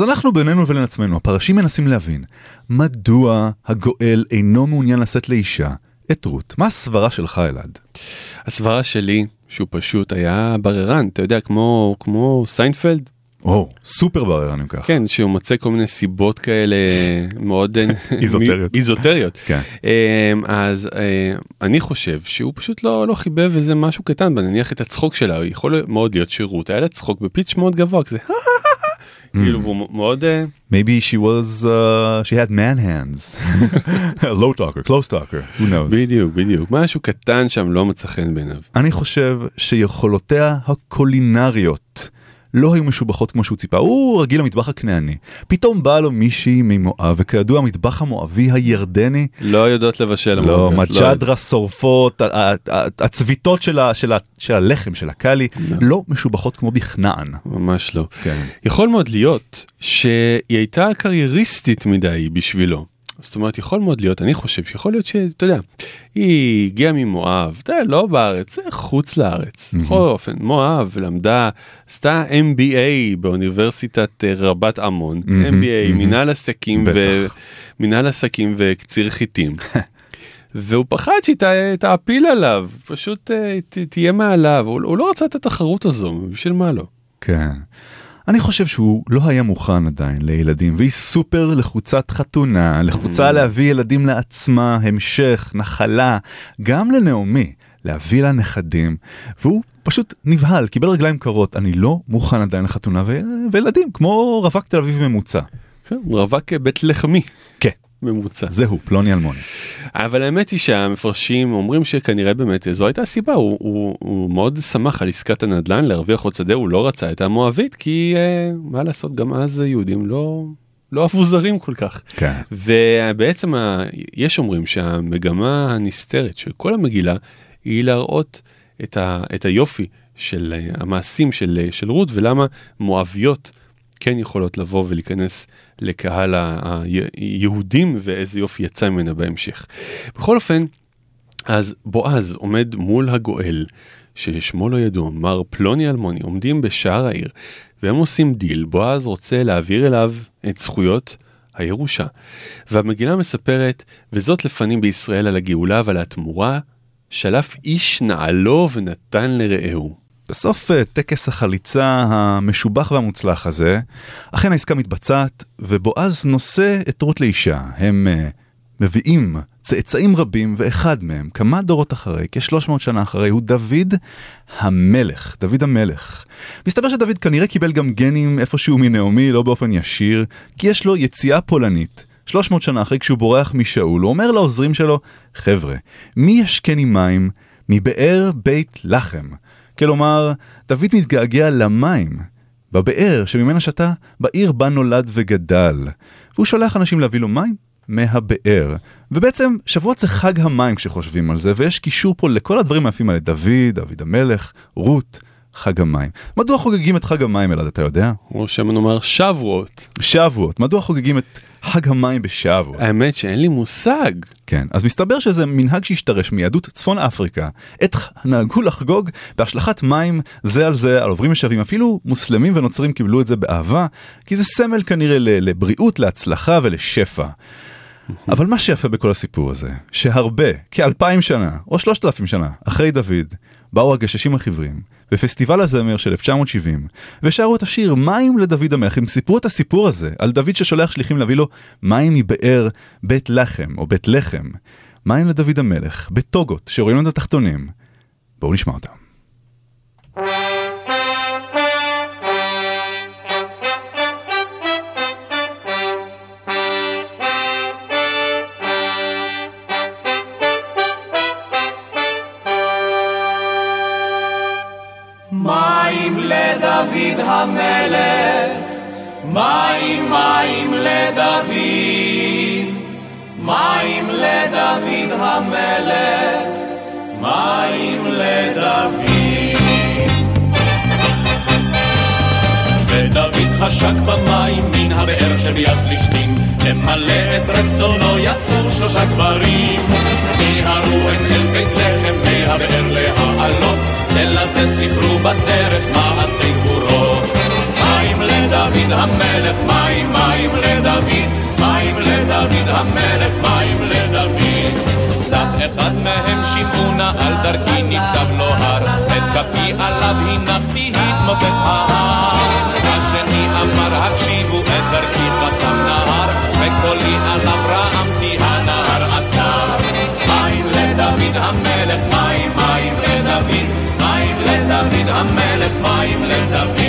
Speaker 1: אז אנחנו בינינו ובין עצמנו, הפרשים מנסים להבין, מדוע הגואל אינו מעוניין לשאת לאישה את רות? מה הסברה שלך, אלעד?
Speaker 2: הסברה שלי, שהוא פשוט היה בררן, אתה יודע, כמו, כמו סיינפלד,
Speaker 1: או, סופר בררן אם כך.
Speaker 2: כן, שהוא מוצא כל מיני סיבות כאלה מאוד אה,
Speaker 1: איזוטריות.
Speaker 2: איזוטריות.
Speaker 1: כן.
Speaker 2: אמ, אז אה, אני חושב שהוא פשוט לא לא חיבב איזה משהו קטן, נניח את הצחוק שלה, יכול מאוד להיות שירות, היה לה צחוק ב pitch מאוד גבוה כזה, כאילו הוא מאוד אה,
Speaker 1: Maybe she was, uh, she had man hands. low talker, close talker, who knows.
Speaker 2: בדיוק בדיוק משהו קטן שם לא מצא חן בעיניו.
Speaker 1: אני חושב שיכולותיה הקולינריות לא היו משובחות כמו שהוא ציפה, הוא רגיל למטבח הכנעני. פתאום באה לו מישהי ממואב, וכידוע המטבח המואבי הירדני,
Speaker 2: לא יודעות לבשל.
Speaker 1: לא, מג'דרה שורפות, ה- ה- הצביטות של ה- של ה- של הלחם, של הקאלי, לא משובחות כמו בכנען.
Speaker 2: ממש לא.
Speaker 1: כן.
Speaker 2: יכול מאוד להיות שהיא הייתה קרייריסטית מדי בשבילו. זאת אומרת יכול מאוד להיות אני חושב שיכול להיות שאתה יודע היא הגיעה ממואב אתה יודע, לא בארץ זה חוץ לארץ בכל אופן מואב למדה עשתה MBA באוניברסיטת אה, רבת עמון
Speaker 1: מהמם,
Speaker 2: MBA
Speaker 1: מהמם.
Speaker 2: מנהל עסקים. ומנהל עסקים וקציר חיטים. והוא פחד שהיא תעפיל עליו פשוט אה, ת- תהיה מעליו הוא הוא לא רצה את התחרות הזו בשביל מה לא.
Speaker 1: כן. אני חושב שהוא לא היה מוכן עדיין לילדים, והיא סופר לחוצת חתונה, לחוצה להביא ילדים לעצמה, המשך, נחלה, גם לנעמי, להביא לה נכדים, והוא פשוט נבהל, קיבל רגליים קרות, אני לא מוכן עדיין לחתונה ו- וילדים, כמו רווק תל אביב ממוצע.
Speaker 2: כן, רווק בית לחמי.
Speaker 1: כן.
Speaker 2: ממוצע.
Speaker 1: זהו, פלוני אלמוני.
Speaker 2: אבל האמת היא שהמפרשים אומרים שכנראה באמת זו הייתה הסיבה, הוא, הוא, הוא מאוד שמח על עסקת הנדל"ן להרוויח עוד שדה, הוא לא רצה את המואבית, כי אה, מה לעשות, גם אז היהודים לא, לא אהבו זרים כל כך.
Speaker 1: כן.
Speaker 2: ובעצם ה, יש אומרים שהמגמה הנסתרת של כל המגילה היא להראות את, ה, את היופי של אה, המעשים של, אה, של רות ולמה מואביות כן יכולות לבוא ולהיכנס לקהל היהודים ואיזה יופי יצא ממנה בהמשך. בכל אופן, אז בועז עומד מול הגואל, ששמו לא ידוע, מר פלוני אלמוני, עומדים בשער העיר, והם עושים דיל, בועז רוצה להעביר אליו את זכויות הירושה. והמגילה מספרת, וזאת לפנים בישראל על הגאולה ועל התמורה, שלף איש נעלו ונתן לרעהו.
Speaker 1: בסוף אה, טקס החליצה המשובח והמוצלח הזה, אכן העסקה מתבצעת, ובועז נושא את רות לאישה. הם אה, מביאים צאצאים רבים, ואחד מהם, כמה דורות אחרי, כ-300 שנה אחרי, הוא דוד המלך, דוד המלך. מסתבר שדוד כנראה קיבל גם גנים איפשהו מנעמי, לא באופן ישיר, כי יש לו יציאה פולנית. 300 שנה אחרי כשהוא בורח משאול, הוא אומר לעוזרים שלו, חבר'ה, מי ישקני מים מבאר בית לחם? כלומר, דוד מתגעגע למים, בבאר שממנה שתה, בעיר בה נולד וגדל. והוא שולח אנשים להביא לו מים מהבאר. ובעצם, שבועות זה חג המים כשחושבים על זה, ויש קישור פה לכל הדברים היפים האלה, דוד, דוד המלך, רות, חג המים. מדוע חוגגים את חג המים, אלעד, אתה יודע?
Speaker 2: או שמא נאמר שבועות.
Speaker 1: שבועות. מדוע חוגגים את חג המים בשבועות?
Speaker 2: האמת שאין לי מושג.
Speaker 1: כן, אז מסתבר שזה מנהג שהשתרש מיהדות צפון אפריקה. עת נהגו לחגוג בהשלכת מים זה על זה, על עוברים ושבים, אפילו מוסלמים ונוצרים קיבלו את זה באהבה, כי זה סמל כנראה לבריאות, להצלחה ולשפע. אבל מה שיפה בכל הסיפור הזה, שהרבה, כאלפיים שנה, או שלושת אלפים שנה, אחרי דוד, באו הגששים החיוורים, בפסטיבל הזמר של 1970, ושרו את השיר מים לדוד המלך, הם סיפרו את הסיפור הזה, על דוד ששולח שליחים להביא לו מים מבאר בית לחם, או בית לחם. מים לדוד המלך, בטוגות, שרואים לנו את התחתונים. בואו נשמע אותם.
Speaker 7: מים לדוד המלך, מים מים לדוד, מים לדוד המלך, מים לדוד. ודוד חשק במים מן הבאר שביד פלישתים, למלא את רצונו יצאו שלושה גברים, מיהרו הם אל בית לחם מהבאר להעלות, זה לזה סיפרו בדרך מעשי גבורות. מים לדוד המלך מים, מים לדוד, מים לדוד המלך, מים לדוד. סך אחד מהם שמעו נא על דרכי ניצב לו הר, את כפי עליו הנחתי התמוטט ההר. השני אמר הקשיבו את דרכי חסם נהר, וקולי עליו רעמתי. מים לדוד המלך, מים, מים לדוד, מים לדוד המלך, מים לדוד.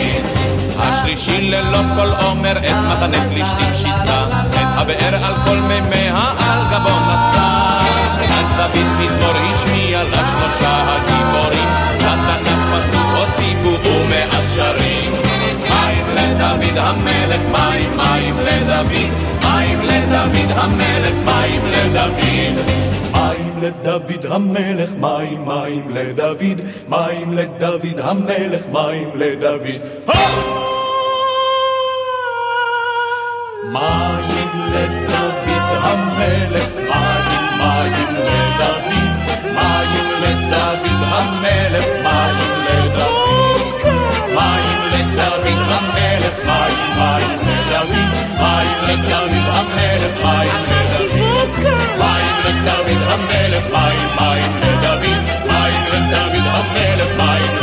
Speaker 7: השלישי ללא כל עומר את מחנה פלישתים שיסה, את הבאר על כל מימיה על גבו נשא. אז דוד מזמור השמיע לשלושה הגיבורים, לתנ"ך פסוק הוסיפו ומאז שרים. מים לדוד המלך, מים, מים לדוד, מים לדוד המלך, מים לדוד. מים לדוד המלך, מים, מים לדוד, מים לדוד המלך, מים לדוד. מים לדוד המלך, מים, מים לדוד, מים לדוד המלך, מים לדוד. מים לדוד המלך, מים, מים לדוד, מים לדוד המלך, מים לדוד. מים לדוד המלך, מים, מים לדוד, מים לדוד המלך. מים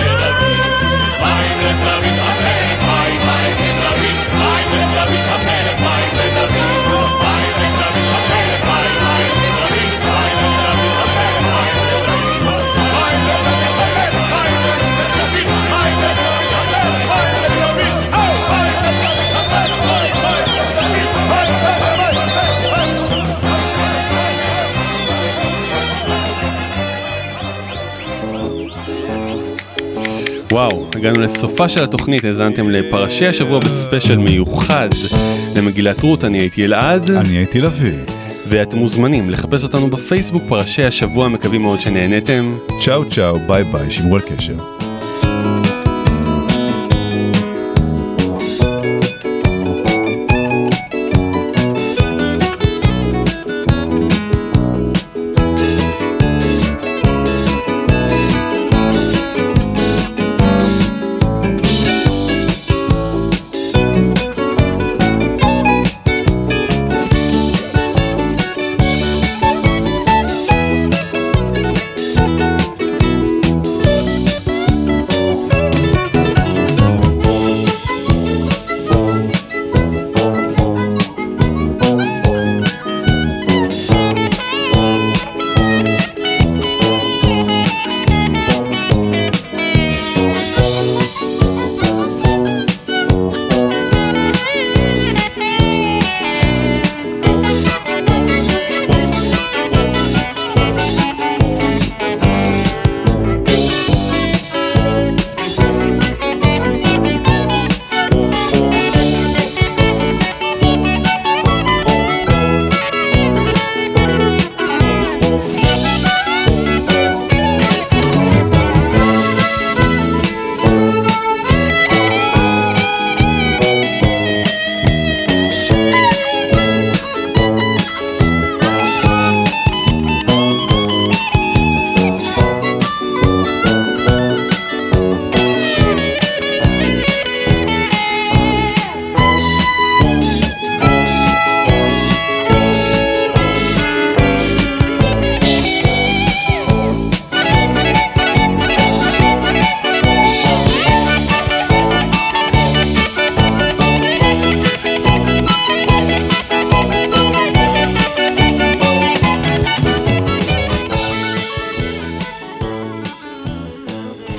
Speaker 2: וואו, הגענו לסופה של התוכנית, האזנתם לפרשי השבוע בספיישל מיוחד למגילת רות, אני הייתי אלעד,
Speaker 1: אני הייתי לביא.
Speaker 2: ואתם מוזמנים לחפש אותנו בפייסבוק פרשי השבוע, מקווים מאוד שנהנתם.
Speaker 1: צ'או צ'או, ביי ביי, שמרו על קשר.